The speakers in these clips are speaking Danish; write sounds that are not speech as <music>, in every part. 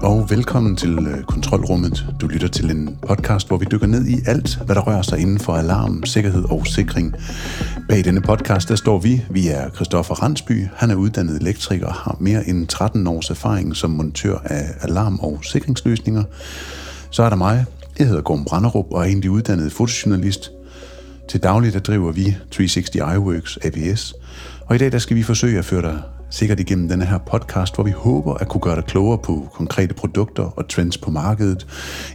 Hej og velkommen til øh, Kontrolrummet. Du lytter til en podcast, hvor vi dykker ned i alt, hvad der rører sig inden for alarm, sikkerhed og sikring. Bag denne podcast, der står vi. Vi er Christoffer Randsby. Han er uddannet elektriker og har mere end 13 års erfaring som montør af alarm- og sikringsløsninger. Så er der mig. Jeg hedder Gorm Branderup og er egentlig uddannet fotojournalist. Til daglig der driver vi 360 iWorks APS, og i dag der skal vi forsøge at føre dig sikkert igennem denne her podcast, hvor vi håber at kunne gøre dig klogere på konkrete produkter og trends på markedet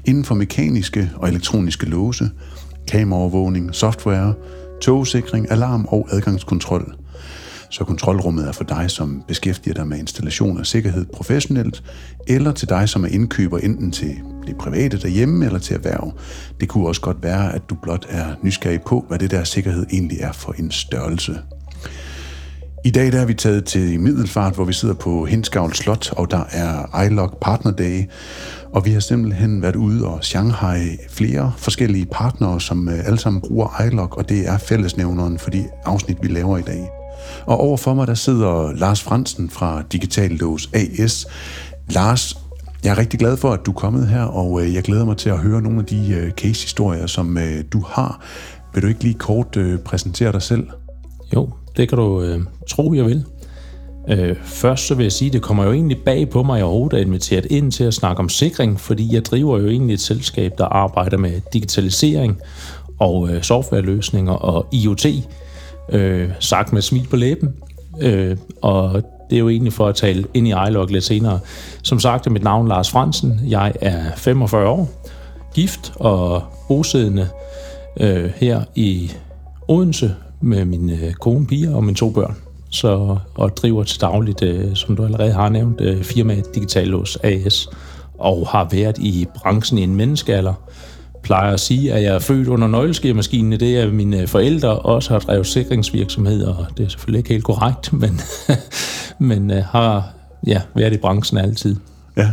inden for mekaniske og elektroniske låse, kameraovervågning, software, togsikring, alarm og adgangskontrol. Så kontrolrummet er for dig, som beskæftiger dig med installation og sikkerhed professionelt, eller til dig, som er indkøber enten til det private derhjemme eller til erhverv. Det kunne også godt være, at du blot er nysgerrig på, hvad det der sikkerhed egentlig er for en størrelse. I dag der er vi taget til Middelfart, hvor vi sidder på Hinskavl Slot, og der er iLog Partner Day. Og vi har simpelthen været ude og Shanghai flere forskellige partnere, som øh, alle sammen bruger iLog, og det er fællesnævneren for de afsnit, vi laver i dag. Og overfor mig, der sidder Lars Fransen fra Digital Lås AS. Lars, jeg er rigtig glad for, at du er kommet her, og øh, jeg glæder mig til at høre nogle af de øh, case-historier, som du har. Vil du ikke lige kort præsentere dig selv? Jo, det kan du øh, tro, jeg vil. Øh, først så vil jeg sige, at det kommer jo egentlig bag på mig, at jeg overhovedet er inviteret ind til at snakke om sikring, fordi jeg driver jo egentlig et selskab, der arbejder med digitalisering og øh, softwareløsninger og IoT, øh, sagt med smil på læben. Øh, og det er jo egentlig for at tale ind i iLog lidt senere. Som sagt er mit navn Lars Fransen. Jeg er 45 år, gift og bosiddende øh, her i Odense, med min øh, kone, Pia og mine to børn. Så, og driver til dagligt, øh, som du allerede har nævnt, øh, firmaet Digitalos AS, og har været i branchen i en menneskealder. Plejer at sige, at jeg er født under nøgleskemaskinen, det er mine øh, forældre også har drevet sikringsvirksomhed, og det er selvfølgelig ikke helt korrekt, <laughs> men, men øh, har ja, været i branchen altid. Ja.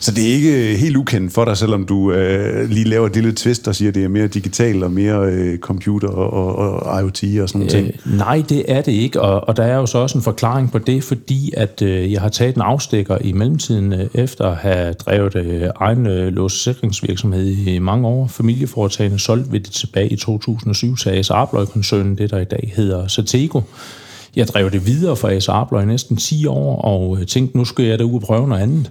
Så det er ikke øh, helt ukendt for dig, selvom du øh, lige laver et lille twist og siger, at det er mere digital og mere øh, computer og, og, og IoT og sådan noget. Øh, nej, det er det ikke, og, og der er jo så også en forklaring på det, fordi at øh, jeg har taget en afstikker i mellemtiden øh, efter at have drevet øh, egen øh, låssikringsvirksomhed i mange år. Familieforetagende solgte vi det tilbage i 2007 til AS Arbløj-koncernen, det der i dag hedder Satego. Jeg drev det videre for AS Arbløj næsten 10 år, og øh, tænkte, nu skal jeg da ud og prøve noget andet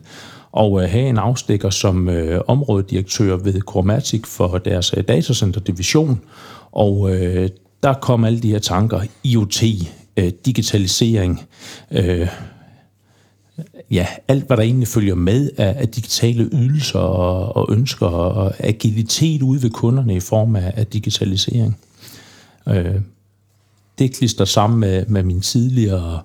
og øh, have en afstikker som øh, områdedirektør ved Chromatic for deres øh, datacenter-division. Og øh, der kom alle de her tanker, IoT, øh, digitalisering, øh, ja, alt hvad der egentlig følger med af, af digitale ydelser og, og ønsker og agilitet ude ved kunderne i form af, af digitalisering. Øh, det klister sammen med, med min tidligere øh,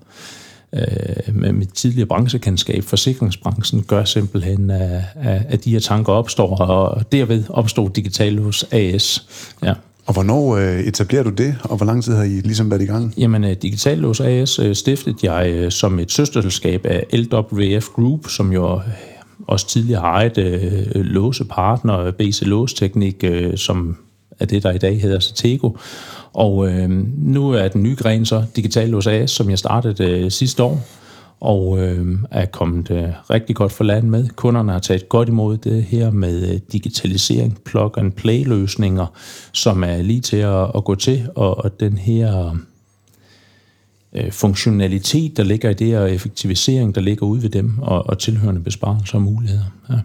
øh, med mit tidligere branchekendskab, forsikringsbranchen, gør simpelthen, at, at de her tanker opstår, og derved opstår Digital hos AS. Ja. Og hvornår øh, etablerer du det, og hvor lang tid har I ligesom været i gang? Jamen, øh, Digital hos AS øh, stiftede jeg øh, som et søsterselskab af LWF Group, som jo også tidligere har ejet øh, låsepartner, BC Låsteknik, øh, som af det, der i dag hedder Satego. Og øh, nu er den nye gren så Digital OSAS, som jeg startede øh, sidste år, og øh, er kommet øh, rigtig godt for land med. Kunderne har taget godt imod det her med øh, digitalisering, plug-and-play-løsninger, som er lige til at, at gå til, og, og den her øh, funktionalitet, der ligger i det, og effektivisering, der ligger ude ved dem, og, og tilhørende besparelser og muligheder. Ja.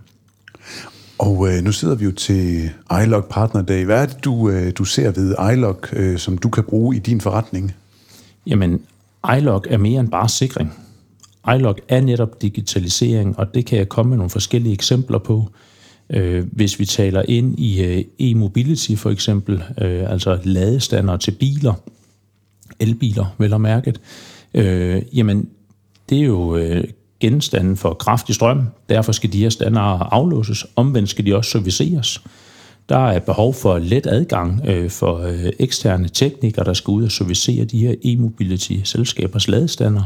Og øh, nu sidder vi jo til iLog Partner Day. Hvad er det, du, øh, du ser ved iLog, øh, som du kan bruge i din forretning? Jamen, iLog er mere end bare sikring. iLog er netop digitalisering, og det kan jeg komme med nogle forskellige eksempler på. Øh, hvis vi taler ind i øh, e-mobility for eksempel, øh, altså ladestander til biler, elbiler vel og mærket, øh, jamen det er jo øh, genstande for kraftig strøm. Derfor skal de her standarder aflåses. Omvendt skal de også serviceres. Der er behov for let adgang øh, for øh, eksterne teknikere, der skal ud og servicere de her e-mobility-selskabers ladestander.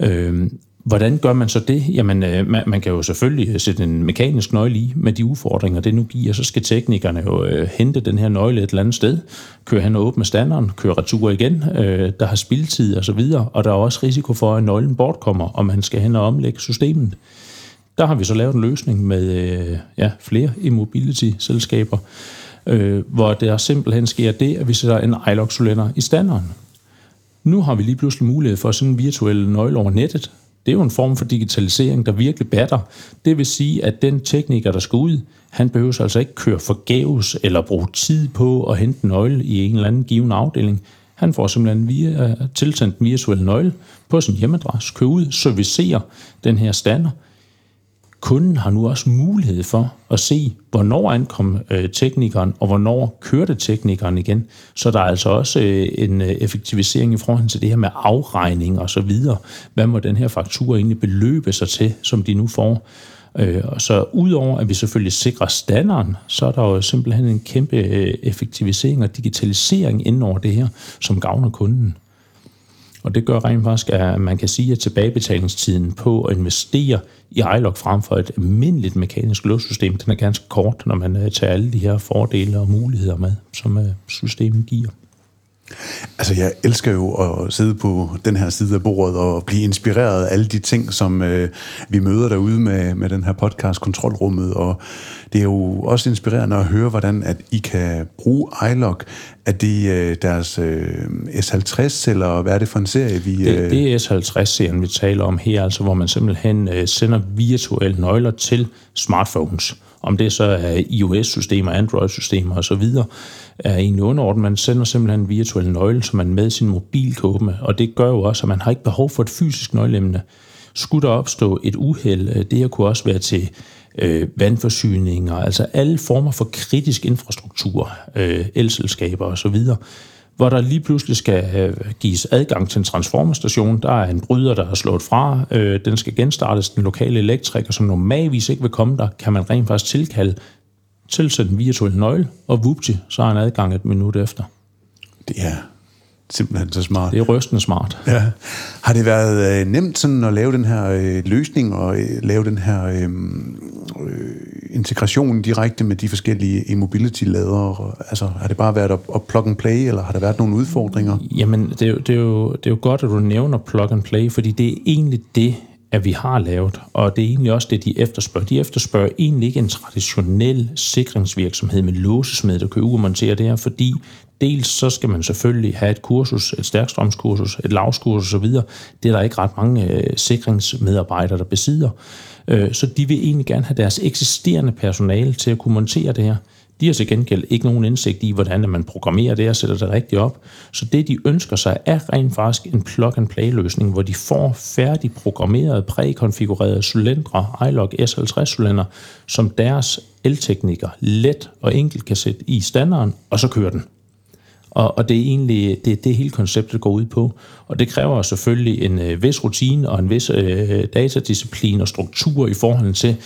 Øh, Hvordan gør man så det? Jamen, øh, man, man kan jo selvfølgelig øh, sætte en mekanisk nøgle i med de udfordringer, det nu giver. Så skal teknikerne jo øh, hente den her nøgle et eller andet sted, køre hen og åbne standeren, køre retur igen. Øh, der har spildtid og så videre, og der er også risiko for, at nøglen bortkommer, og man skal hen og omlægge systemet. Der har vi så lavet en løsning med øh, ja, flere immobility-selskaber, øh, hvor der simpelthen sker det, at vi sætter en iLock-cylinder i standeren. Nu har vi lige pludselig mulighed for sådan en virtuel nøgle over nettet. Det er jo en form for digitalisering, der virkelig batter. Det vil sige, at den tekniker, der skal ud, han behøver altså ikke køre forgæves eller bruge tid på at hente en nøgle i en eller anden given afdeling. Han får simpelthen via, tilsendt en virtuel nøgle på sin hjemmeadresse, kører ud, servicerer den her stander, kunden har nu også mulighed for at se, hvornår ankom øh, teknikeren, og hvornår kørte teknikeren igen. Så der er altså også øh, en øh, effektivisering i forhold til det her med afregning og så videre. Hvad må den her faktura egentlig beløbe sig til, som de nu får? Øh, og så udover at vi selvfølgelig sikrer standarden, så er der jo simpelthen en kæmpe øh, effektivisering og digitalisering inden over det her, som gavner kunden. Og det gør rent faktisk, at man kan sige, at tilbagebetalingstiden på at investere i iLock frem for et almindeligt mekanisk låssystem, den er ganske kort, når man øh, tager alle de her fordele og muligheder med, som øh, systemet giver. Altså, jeg elsker jo at sidde på den her side af bordet og blive inspireret af alle de ting, som øh, vi møder derude med, med den her podcast, Kontrolrummet, og det er jo også inspirerende at høre, hvordan at I kan bruge iLock. Er det øh, deres øh, S50, eller hvad er det for en serie? Vi, øh... det, det er S50-serien, vi taler om her, altså hvor man simpelthen øh, sender virtuelle nøgler til smartphones. Om det så er iOS-systemer, Android-systemer osv., er egentlig underordnet. Man sender simpelthen en virtuel nøgle, som man med sin mobil kan åbne, og det gør jo også, at man har ikke behov for et fysisk nøgleemne. Skulle der opstå et uheld, øh, det her kunne også være til øh, vandforsyninger, altså alle former for kritisk infrastruktur, øh, elselskaber osv., hvor der lige pludselig skal øh, gives adgang til en transformerstation. Der er en bryder, der er slået fra. Øh, den skal genstartes. Den lokale elektriker, som normalvis ikke vil komme der, kan man rent faktisk tilkalde, tilsætte en virtuel nøgle, og vupti, så har han adgang et minut efter. Det er simpelthen så smart. Det er rystende smart. Ja. Har det været øh, nemt sådan at lave den her øh, løsning og øh, lave den her øh, øh, integration direkte med de forskellige e-mobility-ladere? Altså, har det bare været at, at plug and play, eller har der været nogle udfordringer? Jamen, det er, jo, det, er jo, det er jo godt, at du nævner plug and play, fordi det er egentlig det, at vi har lavet, og det er egentlig også det, de efterspørger. De efterspørger egentlig ikke en traditionel sikringsvirksomhed med låsesmed, der kan montere det her, fordi dels så skal man selvfølgelig have et kursus, et stærkstrømskursus, et lavskursus osv. Det er der ikke ret mange øh, sikringsmedarbejdere, der besidder. Øh, så de vil egentlig gerne have deres eksisterende personale til at kunne montere det her. De har til gengæld ikke nogen indsigt i, hvordan man programmerer det og sætter det rigtigt op. Så det, de ønsker sig, er rent faktisk en plug-and-play-løsning, hvor de får færdig programmerede, prækonfigurerede cylindre, iLog S50-cylinder, som deres eltekniker let og enkelt kan sætte i standarden, og så kører den. Og, og det er egentlig det, det hele konceptet går ud på. Og det kræver selvfølgelig en øh, vis rutine og en vis øh, datadisciplin og struktur i forhold til,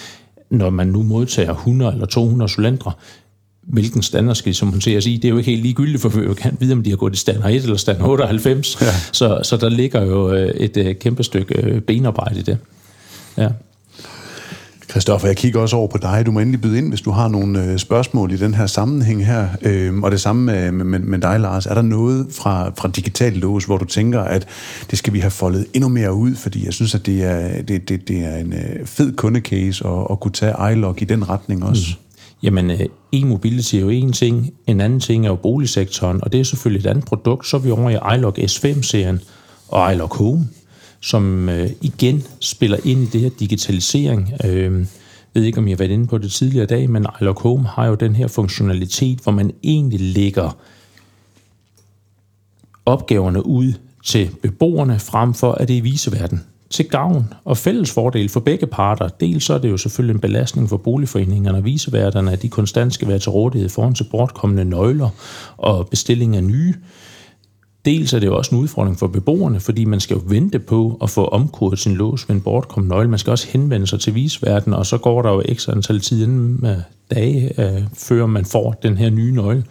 når man nu modtager 100 eller 200 cylindre, hvilken standard skal de så monteres i. Det er jo ikke helt ligegyldigt, for vi kan vide, om de har gået i standard 1 eller standard 98. Ja. Så, så der ligger jo øh, et øh, kæmpe stykke øh, benarbejde i det. Ja. Christoffer, jeg kigger også over på dig. Du må endelig byde ind, hvis du har nogle øh, spørgsmål i den her sammenhæng her. Øhm, og det samme med, med, med dig, Lars. Er der noget fra, fra Digital Lås, hvor du tænker, at det skal vi have foldet endnu mere ud? Fordi jeg synes, at det er, det, det, det er en øh, fed kundecase at, at kunne tage iLog i den retning også. Mm. Jamen, øh, e-mobility er jo en ting, en anden ting er jo boligsektoren, og det er selvfølgelig et andet produkt. Så er vi over i iLog S5-serien og iLog Home, som øh, igen spiller ind i det her digitalisering. Øh, jeg ved ikke, om jeg har været inde på det tidligere dag, men iLock Home har jo den her funktionalitet, hvor man egentlig lægger opgaverne ud til beboerne, frem for at det er viseverden til gavn og fælles fordel for begge parter. Dels så er det jo selvfølgelig en belastning for boligforeningerne og viseværterne, at de konstant skal være til rådighed foran til bortkommende nøgler og bestilling af nye. Dels er det jo også en udfordring for beboerne, fordi man skal jo vente på at få omkodet sin lås ved en bortkommet nøgle. Man skal også henvende sig til visverden, og så går der jo ekstra antal tid med øh, dage, øh, før man får den her nye nøgle.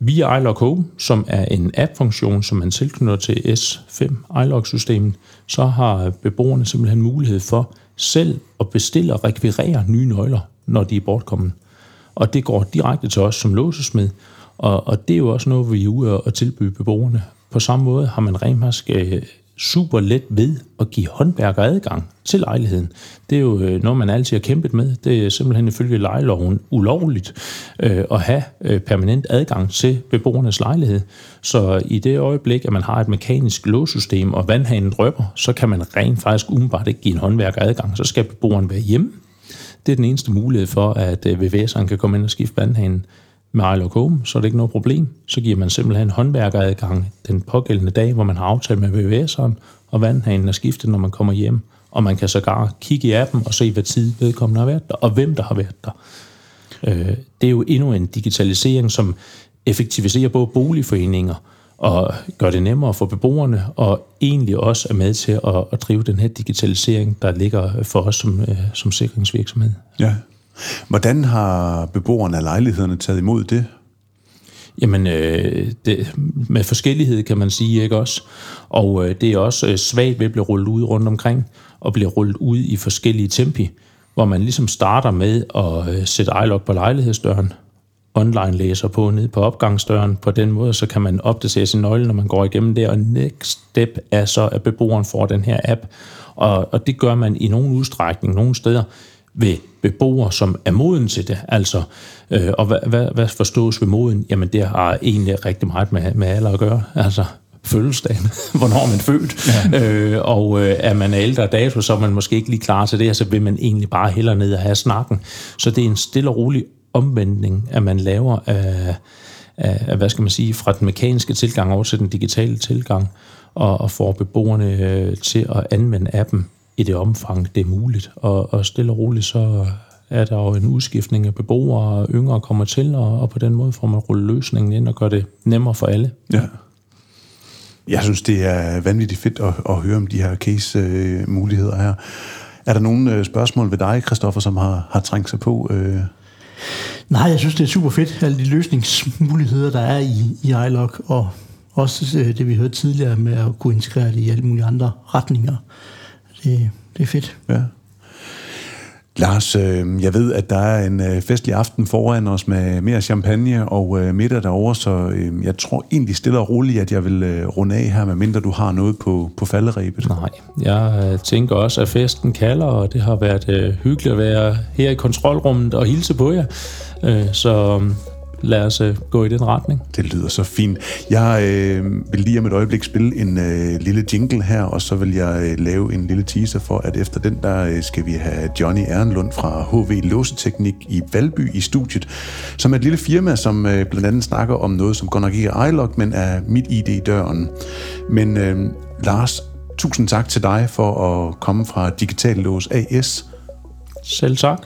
Via iLock Home, som er en app-funktion, som man tilknytter til S5 iLock-systemet, så har beboerne simpelthen mulighed for selv at bestille og rekvirere nye nøgler, når de er bortkommet. Og det går direkte til os som låsesmed, og, og det er jo også noget, vi er ude og tilbyde beboerne. På samme måde har man rent faktisk øh, super let ved at give håndværker adgang til lejligheden. Det er jo øh, noget, man altid har kæmpet med. Det er simpelthen ifølge lejeloven ulovligt øh, at have øh, permanent adgang til beboernes lejlighed. Så i det øjeblik, at man har et mekanisk låssystem, og vandhanen drøber, så kan man rent faktisk umiddelbart ikke give en håndværker adgang. Så skal beboeren være hjemme. Det er den eneste mulighed for, at øh, VVS'eren kan komme ind og skifte vandhanen med Ejlok Home, så er det ikke noget problem. Så giver man simpelthen håndværkeradgang den pågældende dag, hvor man har aftalt med VVS'eren, og vandhanen er skiftet, når man kommer hjem. Og man kan sågar kigge i appen og se, hvad tid vedkommende har været der, og hvem der har været der. Øh, det er jo endnu en digitalisering, som effektiviserer både boligforeninger og gør det nemmere for beboerne, og egentlig også er med til at, at drive den her digitalisering, der ligger for os som, øh, som sikringsvirksomhed. Ja, Hvordan har beboerne af lejlighederne taget imod det? Jamen, øh, det, med forskellighed kan man sige, ikke også? Og øh, det er også øh, svagt ved at blive rullet ud rundt omkring, og blive rullet ud i forskellige tempi, hvor man ligesom starter med at øh, sætte iLog på lejlighedsdøren, online læser på ned på opgangsdøren. På den måde, så kan man opdatere sin nøgle, når man går igennem det, og next step er så, at beboeren får den her app, og, og det gør man i nogen udstrækning, nogle steder, ved beboere, som er moden til det. Altså, øh, og hvad, hvad, hvad forstås ved moden? Jamen, det har egentlig rigtig meget med, med alder at gøre. Altså, fødselsdagen, <laughs> hvornår er man født, ja. øh, og øh, er man ældre dato, så er man måske ikke lige klar til det, så vil man egentlig bare hellere ned og have snakken. Så det er en stille og rolig omvendning, at man laver af, af, hvad skal man sige, fra den mekaniske tilgang over til den digitale tilgang, og, og får beboerne øh, til at anvende appen i det omfang, det er muligt. Og, og stille og roligt, så er der jo en udskiftning af beboere, og yngre kommer til, og, og på den måde får man rullet løsningen ind og gør det nemmere for alle. Ja. Jeg synes, det er vanvittigt fedt at, at høre om de her case-muligheder her. Er der nogle øh, spørgsmål ved dig, Christoffer, som har, har trængt sig på? Øh? Nej, jeg synes, det er super fedt, alle de løsningsmuligheder, der er i, i iLog, og også øh, det, vi hørte tidligere med at kunne integrere det i alle mulige andre retninger det, det er fedt. Ja. Lars, øh, jeg ved, at der er en øh, festlig aften foran os med mere champagne og øh, middag derovre, så øh, jeg tror egentlig stille og roligt, at jeg vil øh, runde af her, medmindre du har noget på, på falderæbet. Nej, jeg øh, tænker også, at festen kalder, og det har været øh, hyggeligt at være her i kontrolrummet og hilse på jer. Øh, så lad os øh, gå i den retning. Det lyder så fint. Jeg øh, vil lige om et øjeblik spille en øh, lille jingle her, og så vil jeg øh, lave en lille teaser for, at efter den, der øh, skal vi have Johnny Ehrenlund fra HV Låseteknik i Valby i studiet, som er et lille firma, som øh, blandt andet snakker om noget, som godt nok ikke er iLog, men er mit ID i døren. Men øh, Lars, tusind tak til dig for at komme fra Digital Lås AS. Selv tak.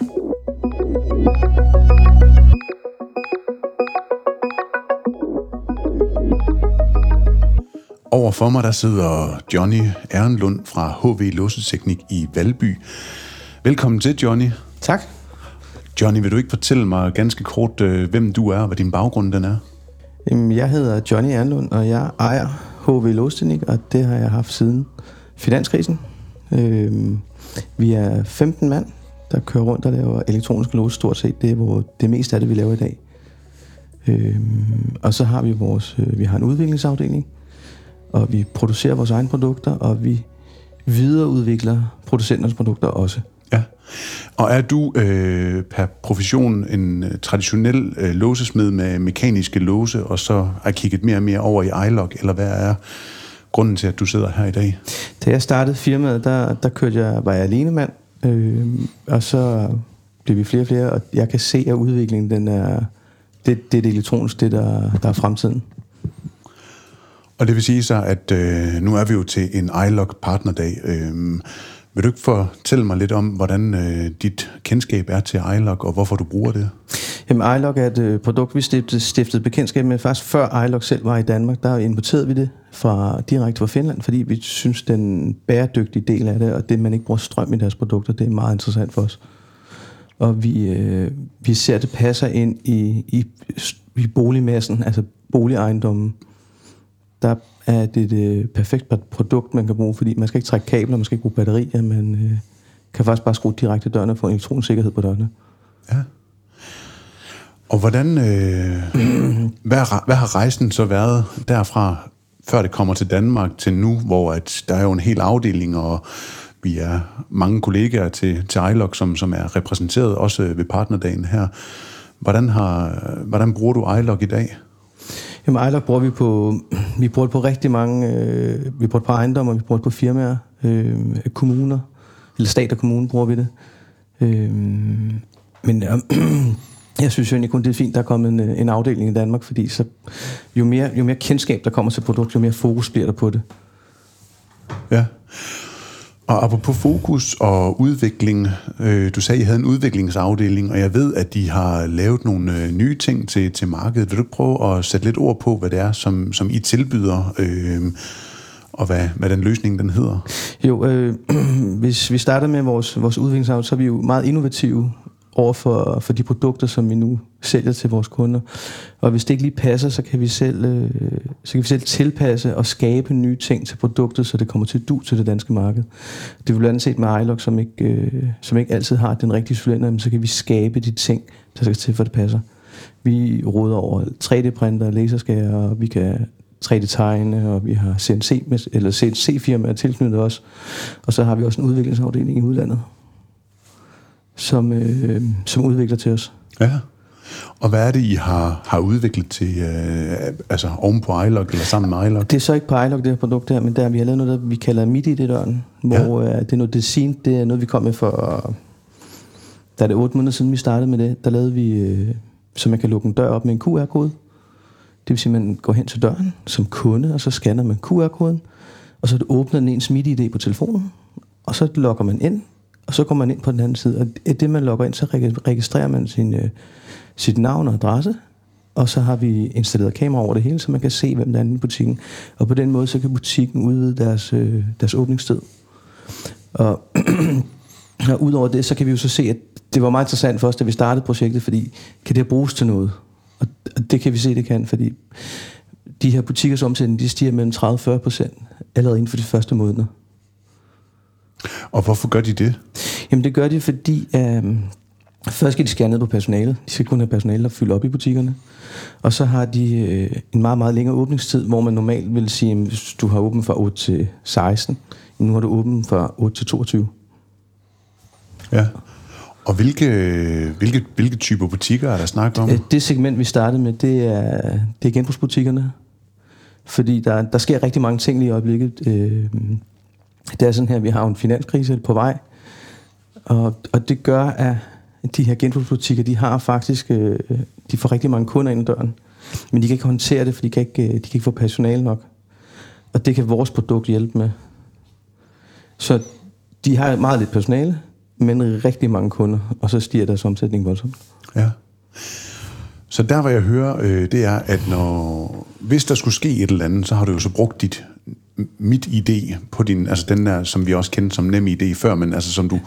Overfor mig der sidder Johnny Ehrenlund fra HV Låseteknik i Valby. Velkommen til, Johnny. Tak. Johnny, vil du ikke fortælle mig ganske kort, øh, hvem du er og hvad din baggrund den er? Jeg hedder Johnny Ehrenlund, og jeg ejer HV Låseteknik, og det har jeg haft siden finanskrisen. Øhm, vi er 15 mand, der kører rundt og laver elektroniske låse stort set. Det er hvor det meste af det, vi laver i dag. Øhm, og så har vi vores, øh, vi har en udviklingsafdeling, og vi producerer vores egne produkter, og vi videreudvikler producenternes produkter også. Ja. Og er du øh, per profession en øh, traditionel øh, låsesmed med mekaniske låse, og så er kigget mere og mere over i iLog, eller hvad er grunden til, at du sidder her i dag? Da jeg startede firmaet, der, der kørte jeg, var jeg alene mand, øh, og så blev vi flere og flere, og jeg kan se, at udviklingen den er, det, det er det elektroniske, det der, der er fremtiden. Og det vil sige så, at øh, nu er vi jo til en iLog partnerdag. Øh, vil du ikke fortælle mig lidt om, hvordan øh, dit kendskab er til iLog, og hvorfor du bruger det? Jamen, iLog er et øh, produkt, vi stiftede, stiftede bekendtskab med faktisk før iLog selv var i Danmark. Der importerede vi det fra, direkte fra Finland, fordi vi synes, den bæredygtige del af det, og det, man ikke bruger strøm i deres produkter, det er meget interessant for os. Og vi, øh, vi ser, at det passer ind i, i, i boligmassen, altså boligejendommen der er det det perfekte produkt, man kan bruge, fordi man skal ikke trække kabler, man skal ikke bruge batterier, man øh, kan faktisk bare skrue direkte dørene og få elektronisk sikkerhed på dørene. Ja. Og hvordan, øh, <clears throat> hvad, hvad har rejsen så været derfra før det kommer til Danmark til nu, hvor at der er jo en hel afdeling, og vi er mange kollegaer til, til iLog, som, som er repræsenteret også ved partnerdagen her. Hvordan, har, hvordan bruger du iLog i dag? Jamen iLog bruger vi på, vi bruger det på rigtig mange, øh, vi bruger det på ejendomme, vi bruger det på firmaer, øh, kommuner, eller stat og kommune bruger vi det. Øh, men øh, <clears throat> jeg synes jo egentlig kun, det er fint, der er kommet en, øh, en afdeling i Danmark, fordi så, jo, mere, jo mere kendskab, der kommer til produkt, jo mere fokus bliver der på det. Ja. Og apropos fokus og udvikling, øh, du sagde, at I havde en udviklingsafdeling, og jeg ved, at de har lavet nogle øh, nye ting til, til markedet. Vil du prøve at sætte lidt ord på, hvad det er, som, som I tilbyder, øh, og hvad, hvad den løsning den hedder? Jo, øh, <clears throat> hvis vi starter med vores, vores udviklingsafdeling, så er vi jo meget innovative over for, for de produkter, som vi nu sælger til vores kunder. Og hvis det ikke lige passer, så kan vi selv, øh, så kan vi selv tilpasse og skabe nye ting til produktet, så det kommer til du til det danske marked. Det vil blandt andet set med iLog, som ikke, øh, som ikke altid har den rigtige cylinder, men så kan vi skabe de ting, der skal til, for det passer. Vi råder over 3D-printer, laserskærer, og vi kan 3D-tegne, og vi har CNC, eller CNC-firmaer tilknyttet os. Og så har vi også en udviklingsafdeling i udlandet som, øh, som udvikler til os. Ja. Og hvad er det, I har, har udviklet til, øh, altså oven på iLog, eller sammen med iLog? Det er så ikke på iLog, det her produkt her, men der vi har lavet noget, der vi kalder MIDI-døren, hvor ja. øh, det er noget design, det er noget, vi kom med for, da det er otte måneder siden, vi startede med det, der lavede vi, øh, så man kan lukke en dør op med en QR-kode. Det vil sige, at man går hen til døren som kunde, og så scanner man QR-koden, og så åbner den ens MIDI-ID på telefonen, og så logger man ind, og så går man ind på den anden side, og i det man logger ind, så registrerer man sin, øh, sit navn og adresse, og så har vi installeret kamera over det hele, så man kan se, hvem der er i butikken. Og på den måde, så kan butikken udvide deres, øh, deres åbningstid. Og, <clears throat> og udover det, så kan vi jo så se, at det var meget interessant for os, da vi startede projektet, fordi kan det bruges til noget? Og, og det kan vi se, det kan, fordi de her butikkers omsætning, de stiger mellem 30-40 procent allerede inden for de første måneder. Og hvorfor gør de det? Jamen det gør de, fordi øh, først skal de skære ned på personalet. De skal kun have personale, der fylder op i butikkerne. Og så har de øh, en meget, meget længere åbningstid, hvor man normalt vil sige, at hvis du har åbent fra 8 til 16, nu har du åbent fra 8 til 22. Ja. Og hvilke, hvilke, hvilke typer butikker er der snak om? Det segment, vi startede med, det er, det er genbrugsbutikkerne. Fordi der, der sker rigtig mange ting lige i øjeblikket. Øh, det er sådan her, vi har en finanskrise på vej, og, og det gør, at de her genbrugsbutikker, de har faktisk, øh, de får rigtig mange kunder ind ad døren, men de kan ikke håndtere det, for de kan ikke, øh, de kan ikke få personale nok. Og det kan vores produkt hjælpe med. Så de har meget lidt personale, men rigtig mange kunder, og så stiger deres omsætning voldsomt. Ja. Så der, hvor jeg hører, øh, det er, at når, hvis der skulle ske et eller andet, så har du jo så brugt dit mit ID på din, altså den der, som vi også kendte som nem ID før, men altså som du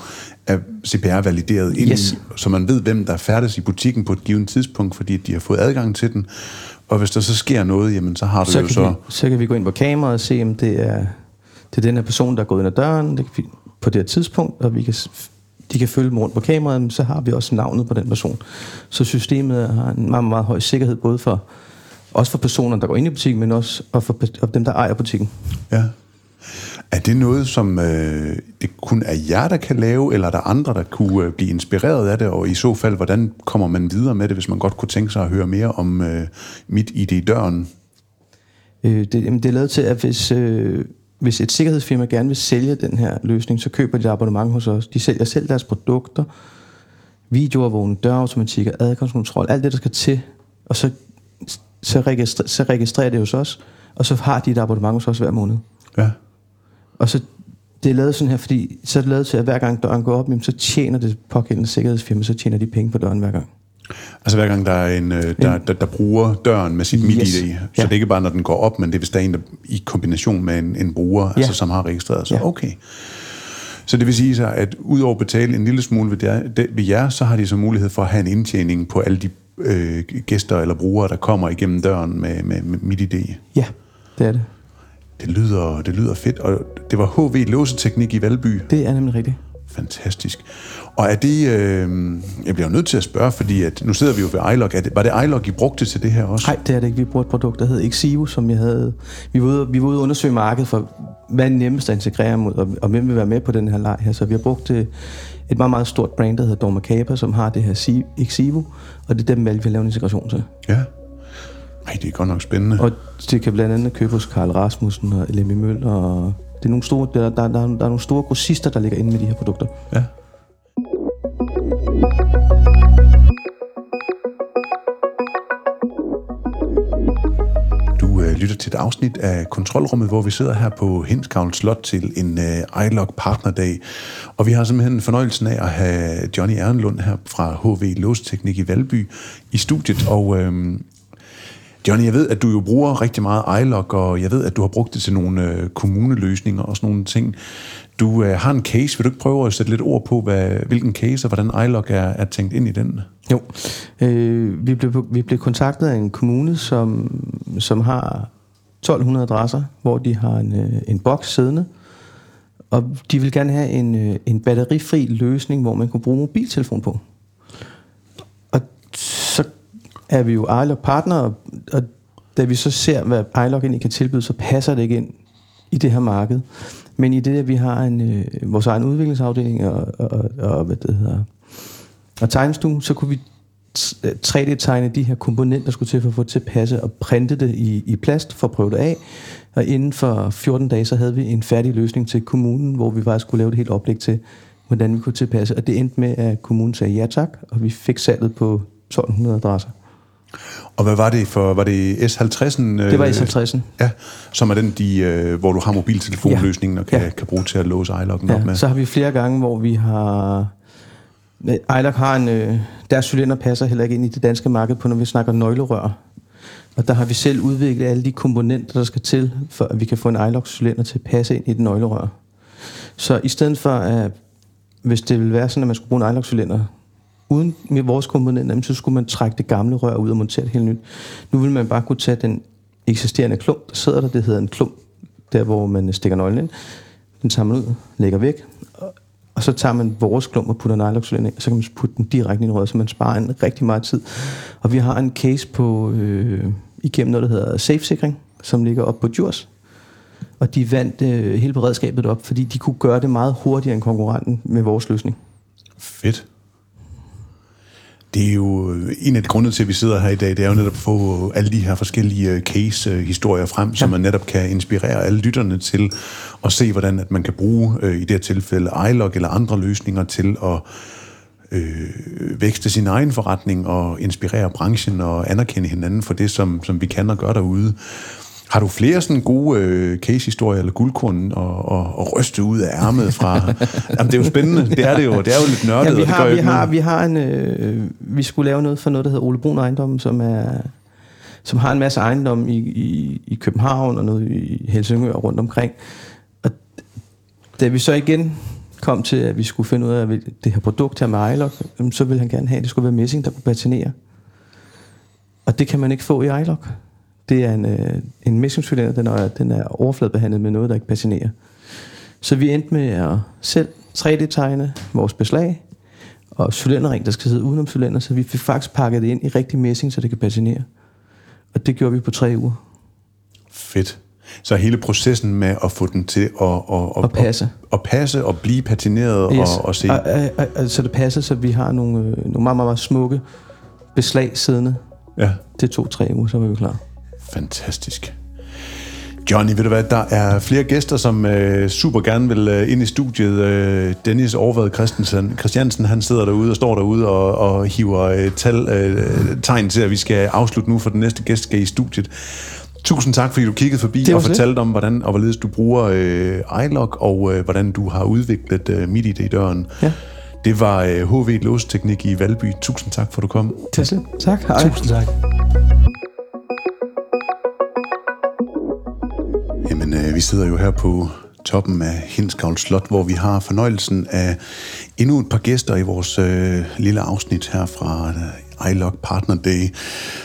er CPR-valideret ind yes. så man ved, hvem der færdes i butikken på et givet tidspunkt, fordi de har fået adgang til den. Og hvis der så sker noget, jamen så har du så jo så... Vi, så kan vi gå ind på kameraet og se, om det er, det er den her person, der er gået ind ad døren det kan på det her tidspunkt, og vi kan, de kan følge dem rundt på kameraet, så har vi også navnet på den person. Så systemet har en meget, meget høj sikkerhed, både for også for personer, der går ind i butikken, men også og for, for dem, der ejer butikken. Ja. Er det noget, som øh, det kun er jer, der kan lave, eller er der andre, der kunne øh, blive inspireret af det? Og i så fald, hvordan kommer man videre med det, hvis man godt kunne tænke sig at høre mere om øh, mit ID-døren? Øh, det, jamen, det er lavet til, at hvis, øh, hvis et sikkerhedsfirma gerne vil sælge den her løsning, så køber de et abonnement hos os. De sælger selv deres produkter, videoovervågning, dørautomatikker, adgangskontrol, alt det, der skal til. Og så så, registrer, så registrerer det hos os, og så har de et abonnement hos os hver måned. Ja. Og så det er lavet sådan her, fordi så er det lavet til, at hver gang døren går op, så tjener det pågældende sikkerhedsfirma, så tjener de penge på døren hver gang. Altså hver gang der er en, øh, der, der, der bruger døren med sit yes. så ja. det er ikke bare, når den går op, men det er hvis der er en, der i kombination med en, en bruger, ja. altså, som har registreret sig. Ja. Okay. Så det vil sige så, at udover at betale en lille smule ved, der, ved jer, så har de så mulighed for at have en indtjening på alle de øh, gæster eller brugere, der kommer igennem døren med, med, med MitID. Ja, det er det. Det lyder, det lyder fedt, og det var HV Låseteknik i Valby. Det er nemlig rigtigt. Fantastisk. Og er det, øh, jeg bliver nødt til at spørge, fordi at, nu sidder vi jo ved iLog, er det, var det iLog, I brugte til det her også? Nej, det er det ikke. Vi brugte et produkt, der hedder Exivo, som jeg havde... Vi var ude, vi var ude at undersøge markedet for, hvad er nemmest at integrere mod, og, og hvem vil være med på den her leg her. Så vi har brugt øh, et meget, meget stort brand, der hedder Dorma Kaba, som har det her Exivo, og det er dem, vi har lavet en integration til. Ja. Ej, det er godt nok spændende. Og det kan blandt andet købe hos Karl Rasmussen og Lemmy Møller, og det er nogle store, der, der, der, der er nogle store grossister, der ligger inde med de her produkter. Ja. Øh, lytter til et afsnit af Kontrolrummet, hvor vi sidder her på Hinskavl Slot til en øh, iLog Partnerdag. Og vi har simpelthen fornøjelsen af at have Johnny Ernlund her fra HV Låsteknik i Valby i studiet. Og øh, Johnny, jeg ved, at du jo bruger rigtig meget iLog, og jeg ved, at du har brugt det til nogle øh, kommuneløsninger og sådan nogle ting. Du øh, har en case. Vil du ikke prøve at sætte lidt ord på, hvad, hvilken case og hvordan iLog er, er tænkt ind i den? Jo. Øh, vi, blev, vi blev kontaktet af en kommune, som, som har 1200 adresser, hvor de har en, øh, en boks siddende. Og de vil gerne have en, øh, en batterifri løsning, hvor man kan bruge mobiltelefon på. Er vi jo iLog partner, og, da vi så ser, hvad iLog egentlig kan tilbyde, så passer det ikke ind i det her marked. Men i det, at vi har en, øh, vores egen udviklingsafdeling og, og, og, hvad det hedder, og tegnestue, så kunne vi 3D-tegne øh, de her komponenter, der skulle til for at få det til at passe, og printe det i, i plast for at prøve det af. Og inden for 14 dage, så havde vi en færdig løsning til kommunen, hvor vi faktisk skulle lave det helt oplæg til, hvordan vi kunne tilpasse. Og det endte med, at kommunen sagde ja tak, og vi fik salget på 1200 adresser. Og hvad var det for, var det S50'en? Det var S50'en. Ja, som er den, de, øh, hvor du har mobiltelefonløsningen og kan, ja. kan bruge til at låse iLoggen ja, op med. så har vi flere gange, hvor vi har... iLog har en... Øh, deres cylinder passer heller ikke ind i det danske marked på, når vi snakker nøglerør. Og der har vi selv udviklet alle de komponenter, der skal til, for at vi kan få en iLog-cylinder til at passe ind i et nøglerør. Så i stedet for, at hvis det ville være sådan, at man skulle bruge en iLog-cylinder, uden med vores komponenter, så skulle man trække det gamle rør ud og montere det helt nyt. Nu vil man bare kunne tage den eksisterende klump, der sidder der, det hedder en klump, der hvor man stikker nøglen ind. Den tager man ud, lægger væk, og så tager man vores klump og putter nylon ind, og så kan man putte den direkte ind i røret, så man sparer en rigtig meget tid. Og vi har en case på, øh, igennem noget, der hedder Safe-sikring, som ligger op på Djurs. Og de vandt øh, hele beredskabet op, fordi de kunne gøre det meget hurtigere end konkurrenten med vores løsning. Fedt. Det er jo en af de grunde til, at vi sidder her i dag, det er jo netop at få alle de her forskellige case-historier frem, ja. så man netop kan inspirere alle lytterne til at se, hvordan at man kan bruge i det her tilfælde iLog eller andre løsninger til at øh, vækste sin egen forretning og inspirere branchen og anerkende hinanden for det, som, som vi kan og gør derude. Har du flere sådan gode øh, case-historier eller guldkorn og, og, og ryste ud af ærmet fra... <laughs> Jamen, det er jo spændende. Det er det jo. Det er jo lidt nørdet. Ja, vi har, og det vi, har, vi har en... Øh, vi skulle lave noget for noget, der hedder Ole Brun Ejendom, som er som har en masse ejendom i, i, i København og noget i Helsingør og rundt omkring. Og da vi så igen kom til, at vi skulle finde ud af det her produkt her med iLog, så ville han gerne have, at det skulle være messing, der kunne patinere. Og det kan man ikke få i iLog. Det er en, øh, en messingcylinder, den er, den er overfladebehandlet med noget, der ikke patinerer. Så vi endte med at selv 3D-tegne vores beslag, og cylinderring, der skal sidde udenom cylinder, så vi fik faktisk pakket det ind i rigtig messing, så det kan patinere. Og det gjorde vi på tre uger. Fedt. Så hele processen med at få den til at, at, at, at passe. At, at passe og blive patineret yes. og, og se... Og, og, og, og, så det passer, så vi har nogle, øh, nogle meget, meget, meget smukke beslag siddende. Ja. Det tog tre uger, så var vi klar. Fantastisk. Johnny, ved du hvad, der er flere gæster, som øh, super gerne vil øh, ind i studiet. Øh, Dennis Overvad Christensen, Christiansen, han sidder derude og står derude og, og hiver øh, tal, øh, tegn til, at vi skal afslutte nu, for den næste gæst skal i studiet. Tusind tak, fordi du kiggede forbi og fortalte om, hvordan og hvorledes du bruger øh, iLog, og øh, hvordan du har udviklet øh, MIDI i døren. Ja. Det var øh, HV Låsteknik i Valby. Tusind tak, for du kom. Til Tak. Hej. Tusind tak. Vi sidder jo her på toppen af Hinskavl Slot, hvor vi har fornøjelsen af endnu et par gæster i vores øh, lille afsnit her fra øh, iLog Partner Day.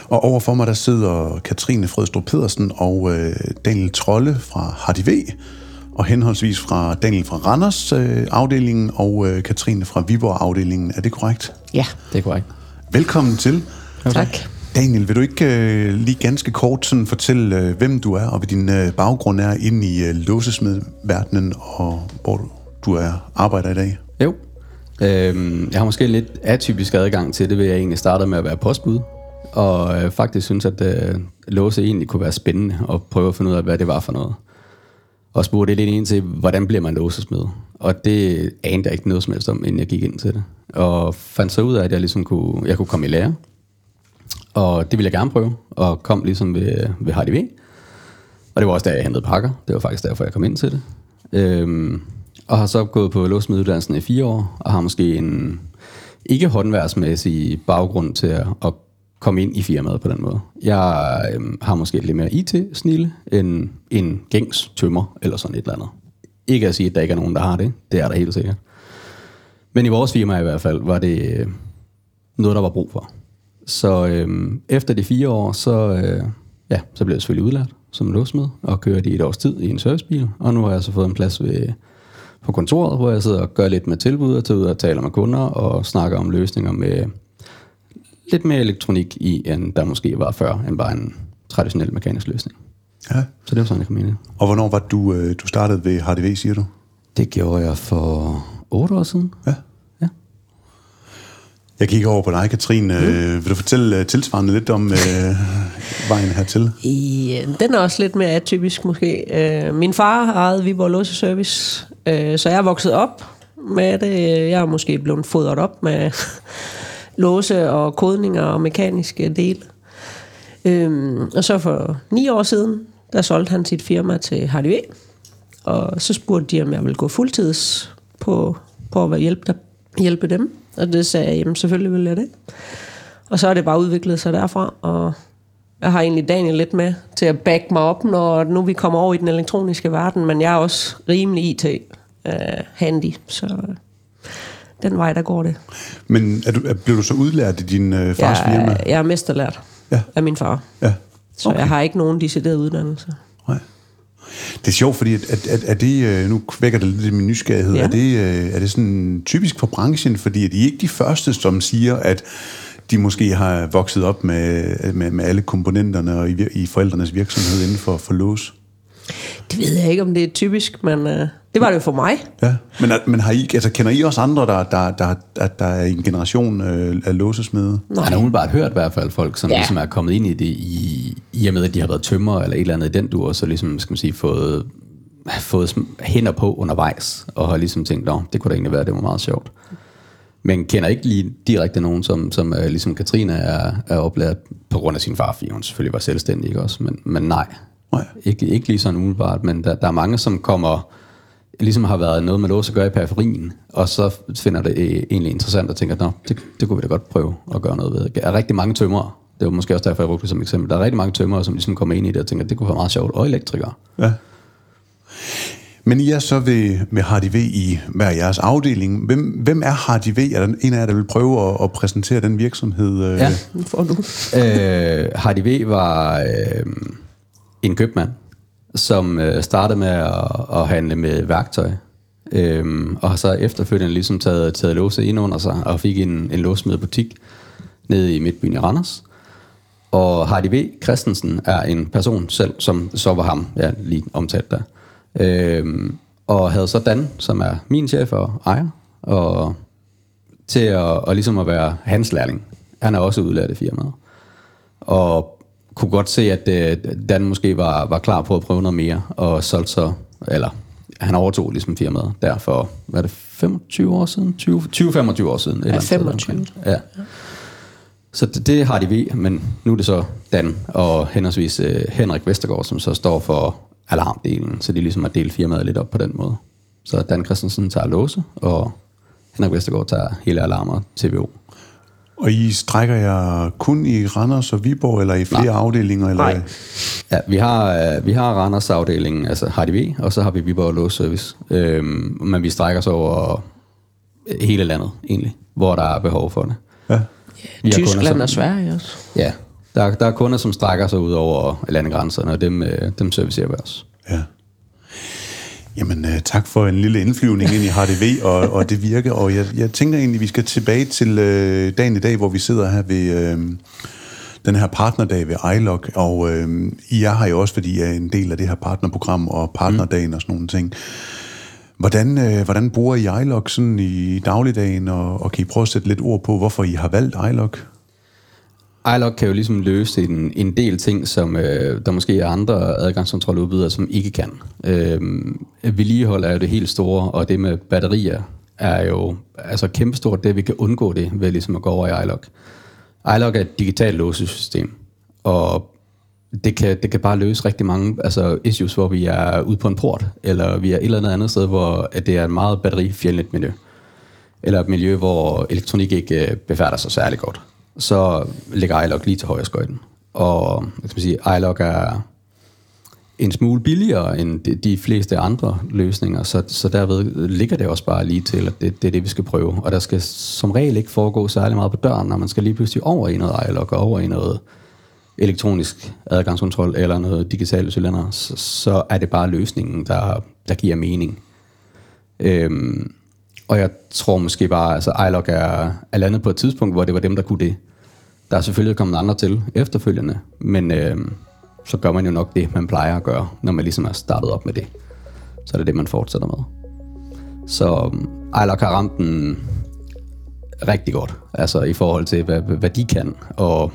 Og overfor mig, der sidder Katrine Fredstrup Pedersen og øh, Daniel Trolle fra HDV. og henholdsvis fra Daniel fra Randers øh, afdelingen og øh, Katrine fra Viborg afdelingen. Er det korrekt? Ja, Det er korrekt. Velkommen til. tak. Daniel, vil du ikke øh, lige ganske kort sådan fortælle, øh, hvem du er, og hvad din øh, baggrund er inde i øh, låsesmedverdenen, og hvor du, du er arbejder i dag? Jo. Øhm, jeg har måske en lidt atypisk adgang til det, ved jeg egentlig startede med at være postbud. Og øh, faktisk synes, at øh, låse egentlig kunne være spændende og prøve at finde ud af, hvad det var for noget. Og spurgte lidt ind til, hvordan bliver man låsesmed? Og det anede jeg ikke noget som helst om, inden jeg gik ind til det. Og fandt så ud af, at jeg ligesom kunne, jeg kunne komme i lære. Og det ville jeg gerne prøve, og kom ligesom ved, ved HDV. Og det var også der, jeg hentede pakker. Det var faktisk derfor, jeg kom ind til det. Øhm, og har så gået på låsmiddeluddannelsen i fire år, og har måske en ikke håndværsmæssig baggrund til at, at komme ind i firmaet på den måde. Jeg øhm, har måske lidt mere IT-snille end en gængs tømmer eller sådan et eller andet. Ikke at sige, at der ikke er nogen, der har det. Det er der helt sikkert. Men i vores firma i hvert fald, var det øh, noget, der var brug for. Så øhm, efter de fire år, så, øh, ja, så blev jeg selvfølgelig udlært som låsmed og kørte i et års tid i en servicebil. Og nu har jeg så fået en plads ved, på kontoret, hvor jeg sidder og gør lidt med tilbud og tager ud og taler med kunder og snakker om løsninger med lidt mere elektronik i, end der måske var før, end bare en traditionel mekanisk løsning. Ja. Så det var sådan, jeg kom ind i. Og hvornår var du, øh, du startede ved HDV, siger du? Det gjorde jeg for otte år siden. Ja. Jeg kigger over på dig, Katrine. Mm. Øh, vil du fortælle øh, tilsvarende lidt om øh, vejen hertil? I, øh, den er også lidt mere atypisk måske. Øh, min far ejet Viborg Låseservice, øh, så jeg er vokset op med det. Jeg er måske blevet fodret op med <laughs> låse og kodninger og mekaniske dele. Øhm, og så for ni år siden, der solgte han sit firma til HDV. Og så spurgte de, om jeg ville gå fuldtids på, på at hjælpe, der, hjælpe dem. Og det sagde jeg, jamen selvfølgelig vil jeg det. Og så er det bare udviklet sig derfra, og jeg har egentlig Daniel lidt med til at back mig op, når nu vi kommer over i den elektroniske verden, men jeg er også rimelig IT-handy, så øh, den vej, der går det. Men er du, er, blev du så udlært i din øh, fars jeg, firma? jeg er mesterlært Ja. af min far, Ja. så okay. jeg har ikke nogen decideret uddannelse. Nej. Det er sjovt, fordi at, at, at, er det, øh, nu vækker det lidt min nysgerrighed, Ja. er, det, øh, er det sådan typisk for branchen, fordi at er ikke de første, som siger, at de måske har vokset op med, med, med alle komponenterne og i, i forældrenes virksomhed inden for, for lås? Det ved jeg ikke, om det er typisk, men øh, det var det jo for mig. Ja, men, er- men har I, altså, kender I også andre, der, der, der, der, der er en generation øh, af låsesmede? Nej. Han har umiddelbart hørt i hvert fald folk, som Ja. ligesom er kommet ind i det, i, i og med, at de har været tømmer eller et eller andet i den dur, og så ligesom, skal man sige, fået, fået hænder på undervejs, og har ligesom tænkt, nå, det kunne da egentlig være, det var meget sjovt. Men kender ikke lige direkte nogen, som, som er, ligesom Katrine er, er oplært på grund af sin far, fordi hun selvfølgelig var selvstændig, ikke også? Men, men nej, Nej. ikke, ikke lige sådan umiddelbart, men der, der er mange, som kommer, ligesom har været noget med lås at gøre i periferien, og så finder det øh, egentlig interessant og tænker, nå, det, det kunne vi da godt prøve at gøre noget ved. Der er rigtig mange tømrere, det var måske også derfor, jeg brugte det som eksempel. Der er rigtig mange tømrere, som ligesom kommer ind i det og tænker, det kunne være meget sjovt, og elektrikere. Ja. Men I er så ved, med HDV i hver jeres afdeling. Hvem, hvem er HDV? Er der en af jer, der vil prøve at, at præsentere den virksomhed? øh? Ja. Nu får du. øh, HDV var øh, en købmand, som øh, startede med at, at handle med værktøj, øhm, og har så efterfølgende ligesom taget, taget låse ind under sig, og fik en, en låsmed butik nede i Midtbyen i Randers. Og HDV Christensen er en person selv, som så var ham, jeg lige omtalt der. Øhm, og havde så Dan, som er min chef og ejer, og til at, og ligesom at være hans lærling. Han er også udlært i firmaet. Og kunne godt se, at øh, Dan måske var, var klar på at prøve noget mere, og solgte så, eller han overtog ligesom firmaet der for, hvad er det, 25 år siden? 20-25 år siden. eller sted 25. omkring. Ja. Så det, det har de ved, men nu er det så Dan og henholdsvis øh, Henrik Vestergaard, som så står for alarmdelen, så de ligesom har delt firmaet lidt op på den måde. Så Dan Christensen tager låse, og Henrik Vestergaard tager hele alarmer TVO. Og I strækker jer kun i Randers og Viborg, eller i flere Nej. afdelinger? Eller? Nej. Ja, vi har, øh, vi har Randers afdelingen, altså HDV, og så har vi Viborg Lås Service. Øhm, men vi strækker os over hele landet, egentlig, hvor der er behov for det. Ja. Vi har kunder, Tyskland som- og Sverige også. Ja, der, der er kunder, som strækker sig ud over landegrænserne, og dem, øh, dem servicerer vi også. Ja. Jamen, øh, tak for en lille indflyvning ind i HDV og, og det virker. Og jeg, jeg tænker egentlig, vi skal tilbage til øh, dagen i dag, hvor vi sidder her ved øh, den her partnerdag ved iLog. Og øh, I har jo også, fordi jeg er en del af det her partnerprogram og partnerdagen og sådan nogle ting. Hvordan, øh, hvordan bruger I iLog sådan i dagligdagen, og, og kan I prøve at sætte lidt ord på, hvorfor I har valgt iLog? iLog kan jo ligesom løse en, en del ting, som øh, der måske er andre adgangskontroludbydere, som ikke kan. Øh, vedligehold er jo det helt store, og det med batterier er jo altså kæmpestort, det vi kan undgå det ved ligesom at gå over i iLog. iLog er et digitalt låsesystem, og det kan, det kan bare løse rigtig mange altså issues, hvor vi er ude på en port, eller vi er et eller andet andet sted, hvor at det er et meget batterifjendtligt miljø. Eller et miljø, hvor elektronik ikke øh, befærder sig særlig godt så ligger iLog lige til højre skøjten. Og jeg skal sige, iLog er en smule billigere end de, de fleste andre løsninger, så, så derved ligger det også bare lige til, at det, det er det, vi skal prøve. Og der skal som regel ikke foregå særlig meget på døren, når man skal lige pludselig over i noget iLog og over i noget elektronisk adgangskontrol eller noget digitale cylinder, så, så er det bare løsningen, der, der giver mening. Øhm, og jeg tror måske bare, altså iLog er, er landet på et tidspunkt, hvor det var dem, der kunne det. Der er selvfølgelig kommet andre til efterfølgende, men øh, så gør man jo nok det, man plejer at gøre, når man ligesom er startet op med det. Så er det det, man fortsætter med. Så øh, iLog har ramt den rigtig godt, altså i forhold til, hvad, hvad de kan, og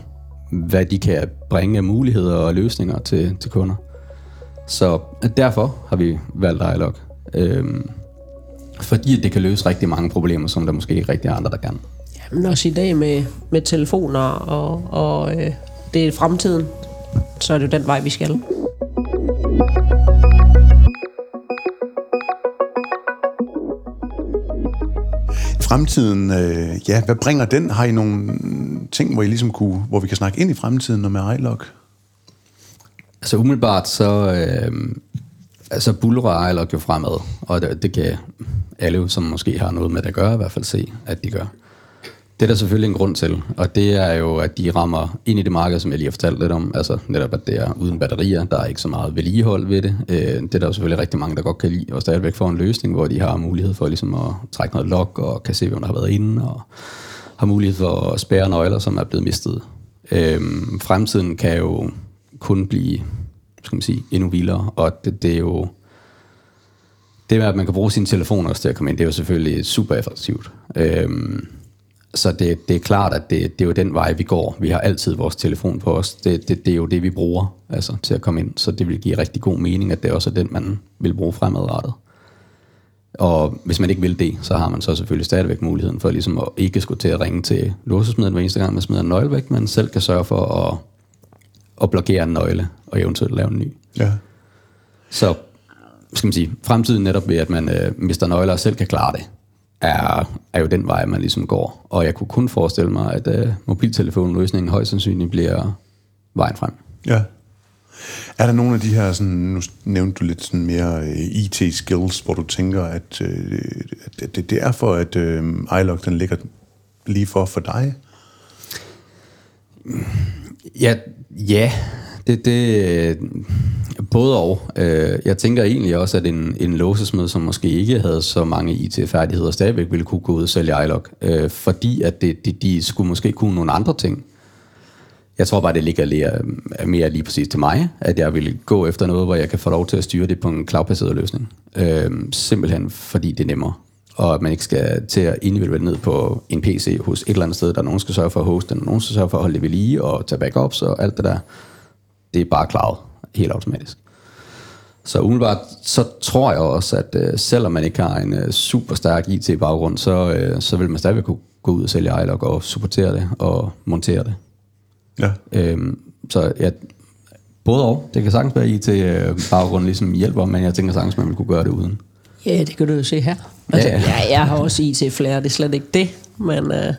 hvad de kan bringe af muligheder og løsninger til, til kunder. Så øh, derfor har vi valgt iLog. Øhm, fordi det kan løse rigtig mange problemer, som der måske ikke rigtig er andre, der kan. Jamen også i dag med, med telefoner, og, og øh, det er fremtiden, så er det jo den vej, vi skal. Fremtiden, øh, ja, hvad bringer den? Har I nogle ting, hvor I ligesom kunne, hvor vi kan snakke ind i fremtiden og med iLog? Altså umiddelbart så, øh, altså bulrer iLog jo fremad, og det, det kan alle, som måske har noget med det at gøre, i hvert fald se, at de gør. Det er der selvfølgelig en grund til, og det er jo, at de rammer ind i det marked, som jeg lige har fortalt lidt om, altså netop, at det er uden batterier, der er ikke så meget vedligehold ved det. Øh, det er der jo selvfølgelig rigtig mange, der godt kan lide, og stadigvæk får en løsning, hvor de har mulighed for ligesom at trække noget log, og kan se, hvem der har været inde, og har mulighed for at spære nøgler, som er blevet mistet. Øhm, fremtiden kan jo kun blive, skal man sige, endnu vildere, og det, det er jo det med, at man kan bruge sin telefon også til at komme ind, det er jo selvfølgelig super effektivt. Øhm, så det, det er klart, at det, det er jo den vej, vi går. Vi har altid vores telefon på os. Det, det, det er jo det, vi bruger altså, til at komme ind. Så det vil give rigtig god mening, at det også er den, man vil bruge fremadrettet. Og hvis man ikke vil det, så har man så selvfølgelig stadigvæk muligheden for ligesom at ikke skulle til at ringe til låsesmeden hver eneste gang, man smider en nøgle væk, men selv kan sørge for at, at blokere en nøgle og eventuelt lave en ny. Ja. Så skal man sige, fremtiden netop ved, at man øh, mister nøgler og selv kan klare det, er, er jo den vej, man ligesom går. Og jeg kunne kun forestille mig, at øh, mobiltelefonløsningen højst sandsynligt bliver vejen frem. Ja. Er der nogle af de her, sådan, nu nævnte du lidt sådan mere uh, IT-skills, hvor du tænker, at, uh, at det, det er for, at uh, iLog den ligger lige for for dig? Ja, ja det, det, både og. Øh, jeg tænker egentlig også, at en, en låsesmed, som måske ikke havde så mange IT-færdigheder, stadigvæk ville kunne gå ud og sælge iLog, øh, fordi at det, de, de skulle måske kunne nogle andre ting. Jeg tror bare, det ligger mere, øh, mere lige præcis til mig, at jeg vil gå efter noget, hvor jeg kan få lov til at styre det på en cloud-baseret løsning. Øh, simpelthen fordi det er nemmere og at man ikke skal til at individuelt ned på en PC hos et eller andet sted, der nogen skal sørge for at hoste den, og nogen skal sørge for at holde det ved lige og tage backups og alt det der. Det er bare cloud, helt automatisk. Så umiddelbart, så tror jeg også, at uh, selvom man ikke har en uh, super stærk IT-baggrund, så, uh, så vil man stadigvæk kunne gå ud og sælge iLog og supportere det og montere det. Ja. Øhm, så ja, både og. Det kan sagtens være IT-baggrund ligesom hjælper, men jeg tænker sagtens, man vil kunne gøre det uden. Ja, det kan du jo se her. Altså, Ja, ja, ja. ja. Jeg har også IT-flere, det er slet ikke det. Men øh,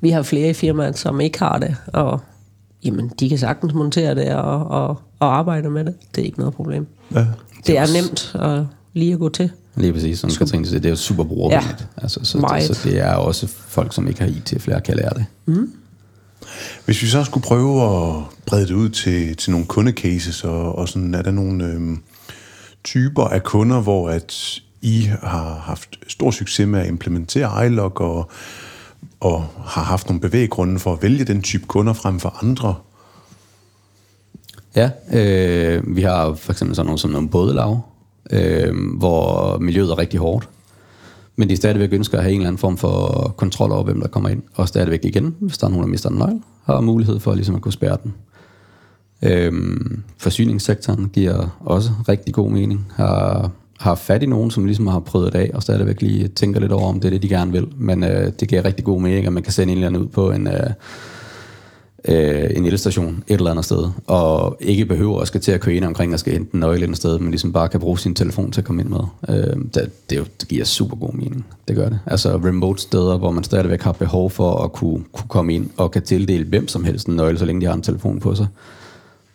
vi har flere i firmaet, som ikke har det. Og jamen, de kan sagtens montere det og, og, og arbejde med det. Det er ikke noget problem. ja. Det er nemt at lige at gå til. Lige præcis, som Katrine siger, det er jo super brugervenligt. Ja, altså, så, meget. det, så det er også folk, som ikke har IT, flere kan lære det. Hvis vi så skulle prøve at brede det ud til, til nogle kundecases, og, og sådan, er der nogle øh, typer af kunder, hvor at I har haft stor succes med at implementere iLog og, og har haft nogle bevæggrunde for at vælge den type kunder frem for andre? Ja, øh, vi har for eksempel sådan nogle som nogle bådelav, øh, hvor miljøet er rigtig hårdt. Men de stadigvæk ønsker at have en eller anden form for kontrol over, hvem der kommer ind. Og stadigvæk igen, hvis der er nogen, der mister en nøgle, har mulighed for ligesom at kunne spærre den. Øhm, forsyningssektoren giver også rigtig god mening. Har, har fat i nogen, som ligesom har prøvet det af, og stadigvæk lige tænker lidt over, om det er det, de gerne vil. Men øh, det giver rigtig god mening, at man kan sende en eller anden ud på en, øh, øh, en elstation et eller andet sted, og ikke behøver at skal til at køre ind omkring og skal hente en nøgle et sted, men ligesom bare kan bruge sin telefon til at komme ind med. Øh, det, det, jo, det giver super god mening. Det gør det. Altså remote steder, hvor man stadigvæk har behov for at kunne, kunne komme ind og kan tildele hvem som helst en nøgle, så længe de har en telefon på sig.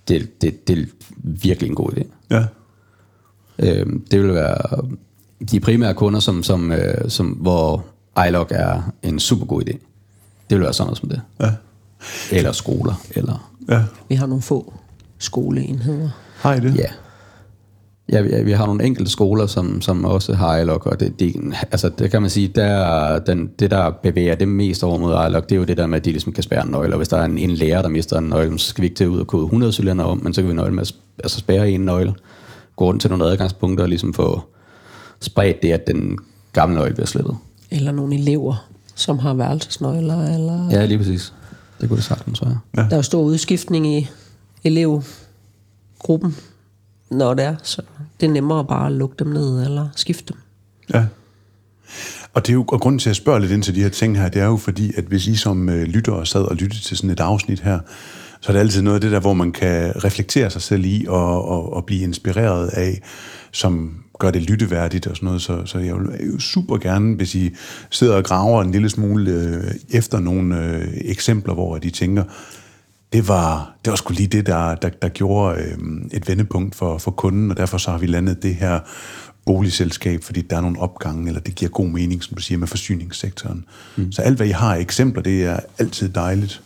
Det, det, det er virkelig en god idé. Ja. Øh, det vil være de primære kunder, som, som, øh, som, hvor iLog er en super god idé. Det vil være sådan noget som det. Ja. Eller skoler, eller... Ja. Vi har nogle få skoleenheder. Har I det? Ja. Ja, vi, vi har nogle enkelte skoler, som, som også har iLog, og det, det, altså, det kan man sige, der, den, det der bevæger dem mest over mod iLog, det er jo det der med, at de ligesom kan spærre en nøgle, og hvis der er en, en lærer, der mister en nøgle, så skal vi ikke til ud og kode 100 cylinder om, men så kan vi nøgle med at altså spærre en nøgle, gå rundt til nogle adgangspunkter og ligesom få spredt det, at den gamle nøgle bliver slettet. Eller nogle elever, som har værelsesnøgler. Eller... Ja, lige præcis. Det kunne det sagtens være. Der er jo stor udskiftning i elevgruppen, når det er. Så det er nemmere bare at lukke dem ned eller skifte dem. Ja. Og, det er jo, og grunden til, at jeg spørger lidt ind til de her ting her, det er jo fordi, at hvis I som øh, lyttere sad og lyttede til sådan et afsnit her, så er det altid noget af det der, hvor man kan reflektere sig selv i og, og, og blive inspireret af, som gør det lytteværdigt og sådan noget. Så, så jeg vil super gerne, hvis I sidder og graver en lille smule øh, efter nogle øh, eksempler, hvor de tænker, det var, det var sgu lige det, der, der, der gjorde øh, et vendepunkt for, for kunden, og derfor så har vi landet det her boligselskab, fordi der er nogle opgange, eller det giver god mening, som du siger, med forsyningssektoren. Mm. Så alt, hvad I har eksempler, det er altid dejligt.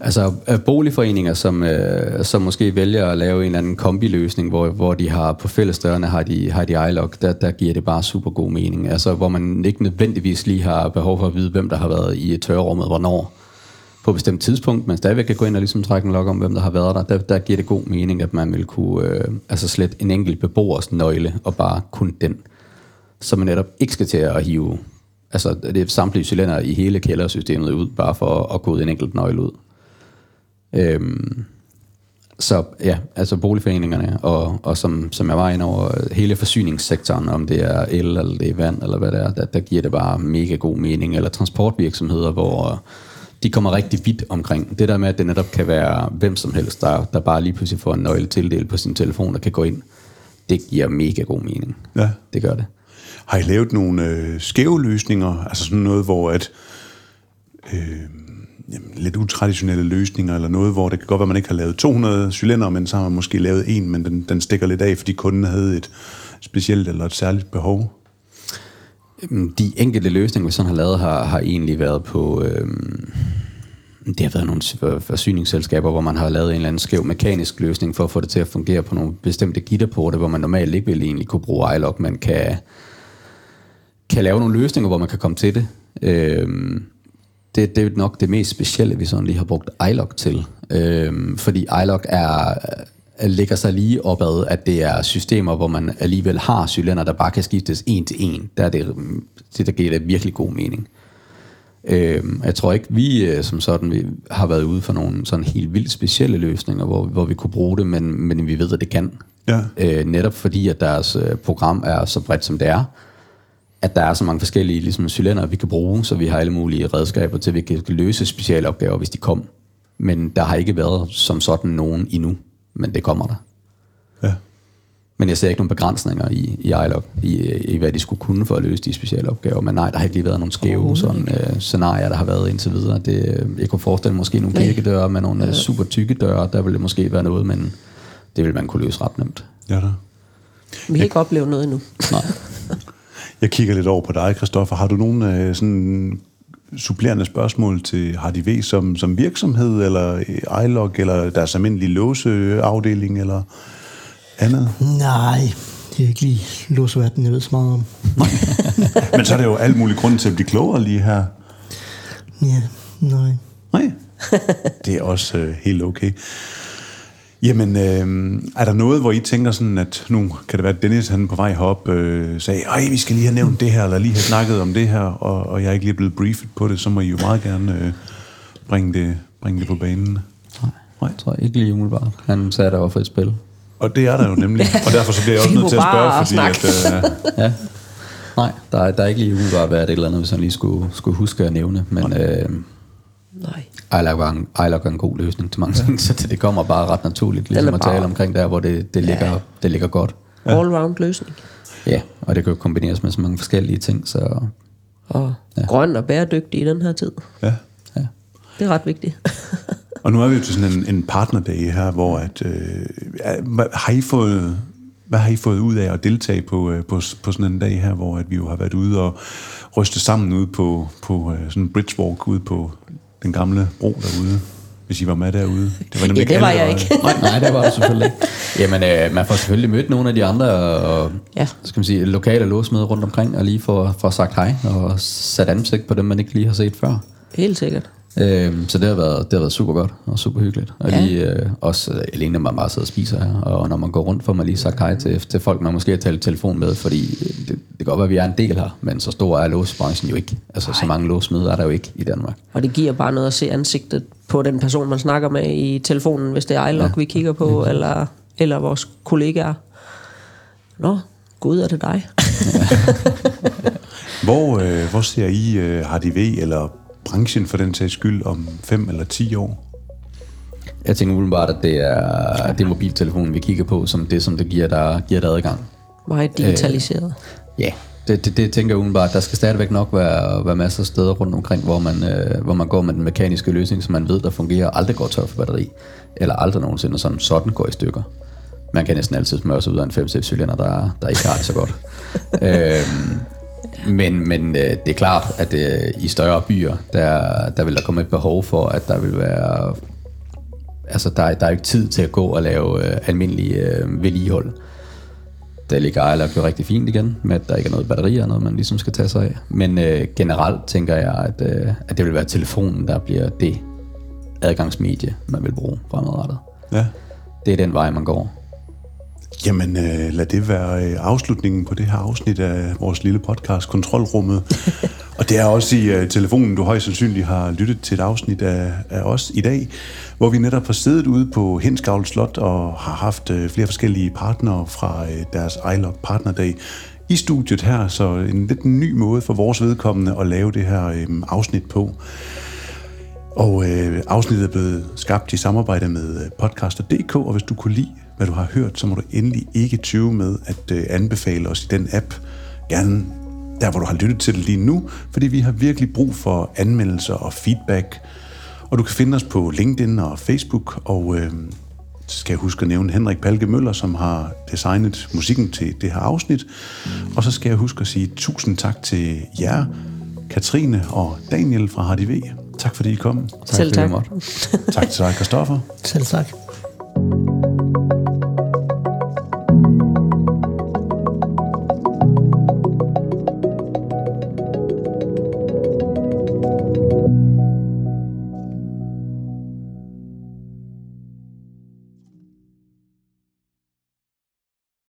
Altså øh, boligforeninger, som, øh, som måske vælger at lave en eller anden kombiløsning, hvor, hvor de har på fællesdørene har de, har de iLog, der, der giver det bare super god mening. Altså hvor man ikke nødvendigvis lige har behov for at vide, hvem der har været i tørrummet, hvornår på et bestemt tidspunkt, men stadigvæk kan gå ind og ligesom trække en log om, hvem der har været der. Der, der giver det god mening, at man vil kunne øh, altså slet en enkelt beboers nøgle, og bare kun den. Så man netop ikke skal til at hive altså det er samtlige cylinder i hele kældersystemet ud, bare for at kode en enkelt nøgle ud. Øhm, så ja, altså boligforeningerne, og, og som, som jeg var inde over, hele forsyningssektoren, om det er el, eller det er vand, eller hvad det er, der, der giver det bare mega god mening. Eller transportvirksomheder, hvor de kommer rigtig vidt omkring. Det der med, at det netop kan være hvem som helst, der, der bare lige pludselig får en nøgle tildelt på sin telefon, og kan gå ind, det giver mega god mening. Ja. Det gør det. Har I lavet nogle øh, skæve løsninger? Altså sådan noget, hvor at... Øh, jamen, lidt utraditionelle løsninger, eller noget, hvor det kan godt være, at man ikke har lavet 200 cylinder, men så har man måske lavet en, men den, den stikker lidt af, fordi kunden havde et specielt eller et særligt behov. De enkelte løsninger, vi sådan har lavet, har, har egentlig været på... Øh, det har været nogle forsyningsselskaber, hvor man har lavet en eller anden skæv mekanisk løsning for at få det til at fungere på nogle bestemte gitterporte, hvor man normalt ikke ville egentlig kunne bruge iLog, Man kan, kan lave nogle løsninger, hvor man kan komme til det. Øh, det, det er nok det mest specielle, vi sådan lige har brugt iLog til. Øhm, fordi iLog er, ligger sig lige opad, at det er systemer, hvor man alligevel har cylinder, der bare kan skiftes en til en. Der er det, det der giver det virkelig god mening. Øhm, jeg tror ikke, vi øh, som sådan vi har været ude for nogle sådan helt vildt specielle løsninger, hvor, hvor vi kunne bruge det, men, men vi ved, at det kan. Ja. Øh, netop fordi, at deres øh, program er så bredt, som det er, at der er så mange forskellige ligesom, cylinder, vi kan bruge, så vi har alle mulige redskaber til, at vi kan løse speciale opgaver, hvis de kom. Men der har ikke været som sådan nogen endnu, men det kommer der. Ja. Men jeg ser ikke nogen begrænsninger i, i iLog, i, i hvad de skulle kunne for at løse de specielle opgaver. Men nej, der har ikke lige været nogle skæve sådan, øh, scenarier, der har været indtil videre. Det, jeg kunne forestille mig måske nogle kirkedøre med nogle øh, super tykke døre, der ville det måske være noget, men det vil man kunne løse ret nemt. Ja, da. Vi har ikke oplevet noget endnu. Nej. <laughs> Jeg kigger lidt over på dig, Christoffer. Har du nogle øh, sådan supplerende spørgsmål til HDV som, som virksomhed, eller iLog, eller deres almindelige låseafdeling, eller andet? Nej, det er ikke lige låsverden, jeg ved så meget om. <laughs> Men så er det jo alt muligt grund til at blive klogere lige her. Ja, nej. Nej, det er også øh, helt okay. Jamen, øh, er der noget, hvor I tænker sådan, at nu kan det være, at Dennis han på vej herop øh, sagde, ej, vi skal lige have nævnt det her, eller lige have snakket om det her, og, og jeg er ikke lige blevet briefet på det, så må I jo meget gerne øh, bringe, det, bringe det på banen. Nej, Nej. jeg tror ikke lige umiddelbart. Han sagde, der var for et spil. Og det er der jo nemlig, <laughs> og derfor så bliver jeg også nødt til at spørge, fordi at, øh, <laughs> Ja. Nej, der er, der er ikke lige umiddelbart været et eller andet, hvis han lige skulle, skulle huske at nævne. Men øh, Nej. iLog er, en, god løsning til mange ting, så det, det kommer bare ret naturligt, ligesom at tale omkring der, hvor det, det, ligger, Ja. det ligger godt. All-round løsning. Ja, og det kan jo kombineres med så mange forskellige ting, så Og ja. grøn og bæredygtig i den her tid. ja. ja. Det er ret vigtigt. <laughs> Og nu er vi jo til sådan en, en partnerdag her, hvor at, øh, har I fået, hvad har I fået ud af at deltage på, øh, på, på sådan en dag her, hvor at vi jo har været ude og ryste sammen ude på, på øh, sådan en bridgewalk ude på den gamle bro derude, hvis I var med derude. Det var Ja, det var jeg ikke. Nej, nej, det var det selvfølgelig ikke. <laughs> Jamen, øh, man får selvfølgelig mødt nogle af de andre og, Ja. skal man sige, lokale låsmede rundt omkring, og lige få, få sagt hej og sat ansigt på dem, man ikke lige har set før. Helt sikkert. Øhm, så det har, været, det har været super godt og super hyggeligt. Og Ja. lige øh, også øh, alene, når man bare sidder og spiser her, og når man går rundt, får man lige sagt hej til, til folk, man måske har talt telefon med, fordi øh, det, det kan godt være, at vi er en del her, men så stor er låsbranchen jo ikke. Altså, så mange låsmede er der jo ikke i Danmark. Og det giver bare noget at se ansigtet på den person, man snakker med i telefonen, hvis det er iLog, ja. vi kigger på, eller, eller vores kollegaer. Nå, gud, er det dig? <laughs> Hvor, øh, hvor ser I øh, HDV eller branchen for den sags skyld om 5 eller 10 år? Jeg tænker umiddelbart, at det er, det er mobiltelefonen, vi kigger på, som det, som det giver der, giver der adgang. Meget digitaliseret. Ja, det, det, det tænker jeg umiddelbart. Der skal stadigvæk nok være, være masser af steder rundt omkring, hvor man, øh, hvor man går med den mekaniske løsning, som man ved, der fungerer, og aldrig går tør for batteri, eller aldrig nogensinde sådan, sådan går i stykker. Man kan næsten altid smøre sig ud af en 5-6 cylinder, der, der ikke har det så godt. <laughs> øhm, men men øh, det er klart, at øh, i større byer, der, der vil der komme et behov for, at der vil være... Altså, der, er- der er ikke tid til at gå og lave øh, almindelig øh, vedligehold. Der ligger Ejler jo rigtig fint igen, med at der ikke er noget batteri og noget, man ligesom skal tage sig af. Men øh, generelt tænker jeg, at, øh, at det vil være telefonen, der bliver det adgangsmedie, man vil bruge fremadrettet. Ja. Det er den vej, man går. Jamen, øh, lad det være øh, afslutningen på det her afsnit af vores lille podcast, Kontrolrummet. <laughs> og det er også i øh, telefonen, du højst sandsynligt har lyttet til et afsnit af, af os i dag, hvor vi netop har siddet ude på Henskavl Slot og har haft øh, flere forskellige partnere fra øh, deres iLog Partnerdag i studiet her, så en lidt ny måde for vores vedkommende at lave det her øh, afsnit på. Og øh, afsnittet er blevet skabt i samarbejde med øh, podcaster.dk, og hvis du kunne lide, hvad du har hørt, så må du endelig ikke tyve med at øh, anbefale os i den app. Gerne der, hvor du har lyttet til det lige nu, fordi vi har virkelig brug for anmeldelser og feedback. Og du kan finde os på LinkedIn og Facebook, og øh, så skal jeg huske at nævne Henrik Palke Møller, som har designet musikken til det her afsnit. Og så skal jeg huske at sige tusind tak til jer, Katrine og Daniel fra HDV. Tak fordi I kom. Tak, Selv tak. Tak til dig, Christoffer. Selv tak.